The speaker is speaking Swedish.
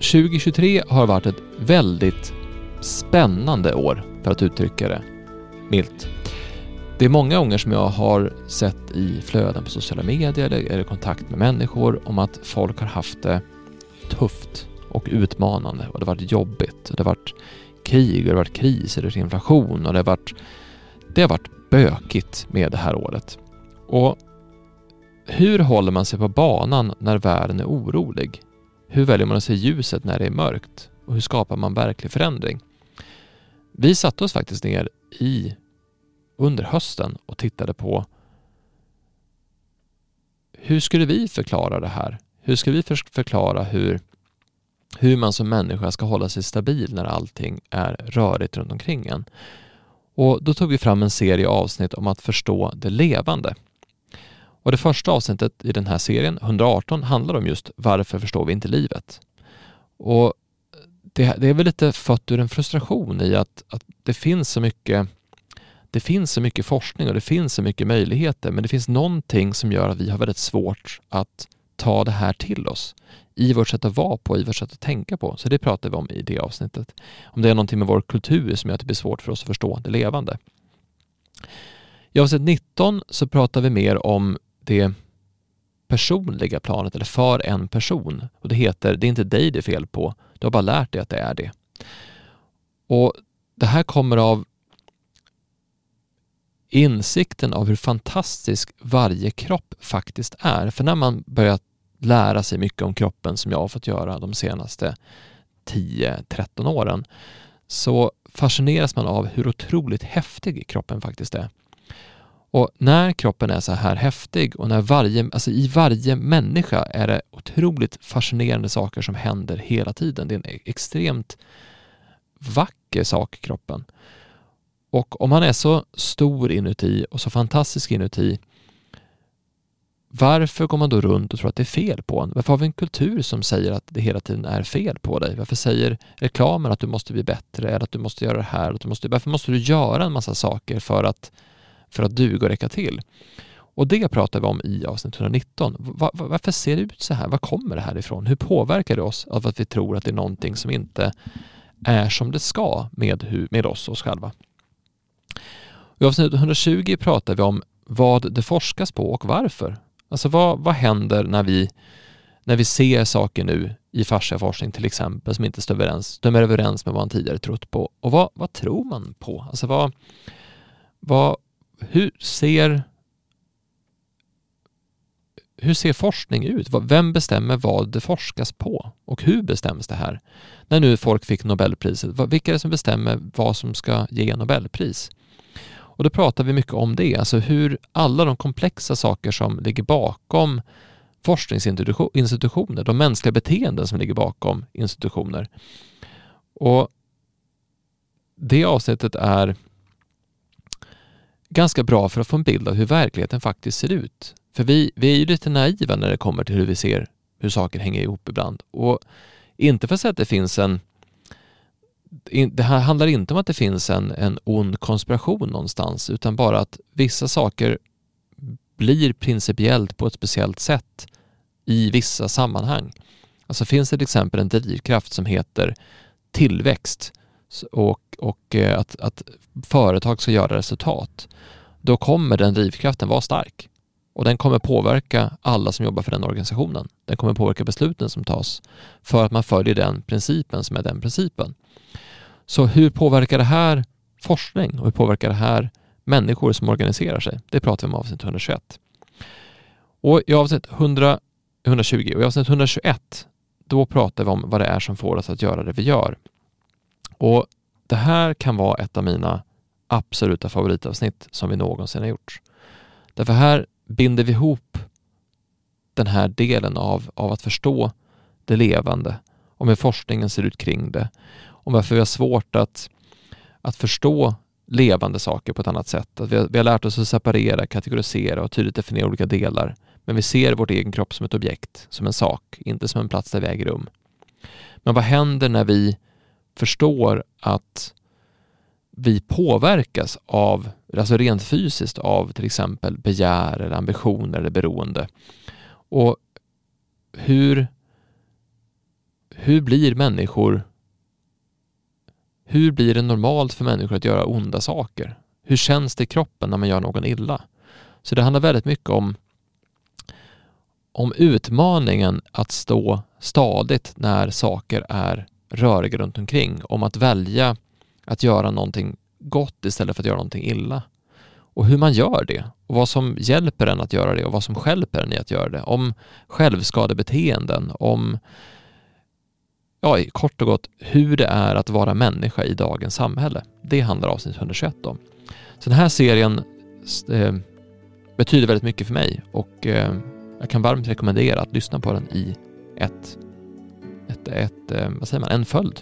2023 har varit ett väldigt spännande år, för att uttrycka det milt. Det är många gånger som jag har sett i flöden på sociala medier eller, eller kontakt med människor om att folk har haft det tufft och utmanande och det har varit jobbigt. Det har varit krig och det har varit kriser och inflation och det har varit, det har varit bökigt med det här året. Och hur håller man sig på banan när världen är orolig? Hur väljer man att se ljuset när det är mörkt? Och hur skapar man verklig förändring? Vi satte oss faktiskt ner i under hösten och tittade på hur skulle vi förklara det här? Hur ska vi förklara hur, hur man som människa ska hålla sig stabil när allting är rörigt runt omkring en? Och då tog vi fram en serie avsnitt om att förstå det levande. Och det första avsnittet i den här serien, 118, handlar om just varför förstår vi inte livet? Och det, det är väl lite fött ur en frustration i att, att det finns så mycket det finns så mycket forskning och det finns så mycket möjligheter men det finns någonting som gör att vi har väldigt svårt att ta det här till oss i vårt sätt att vara på, i vårt sätt att tänka på. Så det pratar vi om i det avsnittet. Om det är någonting med vår kultur som gör att det blir svårt för oss att förstå det levande. I avsnitt 19 så pratar vi mer om det personliga planet eller för en person. Och det heter Det är inte dig det är fel på, du har bara lärt dig att det är det. Och Det här kommer av insikten av hur fantastisk varje kropp faktiskt är. För när man börjar lära sig mycket om kroppen som jag har fått göra de senaste 10-13 åren så fascineras man av hur otroligt häftig kroppen faktiskt är. Och när kroppen är så här häftig och när varje, alltså i varje människa är det otroligt fascinerande saker som händer hela tiden. Det är en e- extremt vacker sak, kroppen. Och om han är så stor inuti och så fantastisk inuti, varför går man då runt och tror att det är fel på en? Varför har vi en kultur som säger att det hela tiden är fel på dig? Varför säger reklamen att du måste bli bättre eller att du måste göra det här? Att du måste, varför måste du göra en massa saker för att, för att duga och räcka till? Och det pratar vi om i avsnitt 119. Var, varför ser det ut så här? Var kommer det här ifrån? Hur påverkar det oss av att vi tror att det är någonting som inte är som det ska med, hur, med oss, oss själva? I avsnitt 120 pratar vi om vad det forskas på och varför. Alltså vad, vad händer när vi, när vi ser saker nu i fasciaforskning till exempel som inte stämmer överens, stämmer överens med vad man tidigare trott på. Och vad, vad tror man på? Alltså vad, vad, hur ser hur ser forskning ut? Vem bestämmer vad det forskas på? Och hur bestäms det här? När nu folk fick Nobelpriset, vilka är det som bestämmer vad som ska ge Nobelpris? Och då pratar vi mycket om det, alltså hur alla de komplexa saker som ligger bakom forskningsinstitutioner, de mänskliga beteenden som ligger bakom institutioner. Och det avsnittet är ganska bra för att få en bild av hur verkligheten faktiskt ser ut. För vi, vi är ju lite naiva när det kommer till hur vi ser hur saker hänger ihop ibland. Och inte för att säga att det finns en det här handlar inte om att det finns en, en ond konspiration någonstans utan bara att vissa saker blir principiellt på ett speciellt sätt i vissa sammanhang. Alltså finns det till exempel en drivkraft som heter tillväxt och, och eh, att, att företag ska göra resultat, då kommer den drivkraften vara stark. Och den kommer påverka alla som jobbar för den organisationen. Den kommer påverka besluten som tas för att man följer den principen som är den principen. Så hur påverkar det här forskning och hur påverkar det här människor som organiserar sig? Det pratar vi om i avsnitt 121. Och i avsnitt 100, 120 och i avsnitt 121 då pratar vi om vad det är som får oss att göra det vi gör. Och det här kan vara ett av mina absoluta favoritavsnitt som vi någonsin har gjort. Därför här binder vi ihop den här delen av, av att förstå det levande, om hur forskningen ser ut kring det, om varför vi har svårt att, att förstå levande saker på ett annat sätt. Att vi, har, vi har lärt oss att separera, kategorisera och tydligt definiera olika delar. Men vi ser vår egen kropp som ett objekt, som en sak, inte som en plats där vi äger rum. Men vad händer när vi förstår att vi påverkas av, alltså rent fysiskt av till exempel begär eller ambitioner eller beroende. Och hur hur blir människor hur blir det normalt för människor att göra onda saker? Hur känns det i kroppen när man gör någon illa? Så det handlar väldigt mycket om, om utmaningen att stå stadigt när saker är röriga runt omkring. Om att välja att göra någonting gott istället för att göra någonting illa. Och hur man gör det och vad som hjälper en att göra det och vad som hjälper en i att göra det. Om självskadebeteenden, om ja, kort och gott hur det är att vara människa i dagens samhälle. Det handlar avsnitt 121 om. Så den här serien eh, betyder väldigt mycket för mig och eh, jag kan varmt rekommendera att lyssna på den i ett, ett, ett eh, vad säger man, en följd.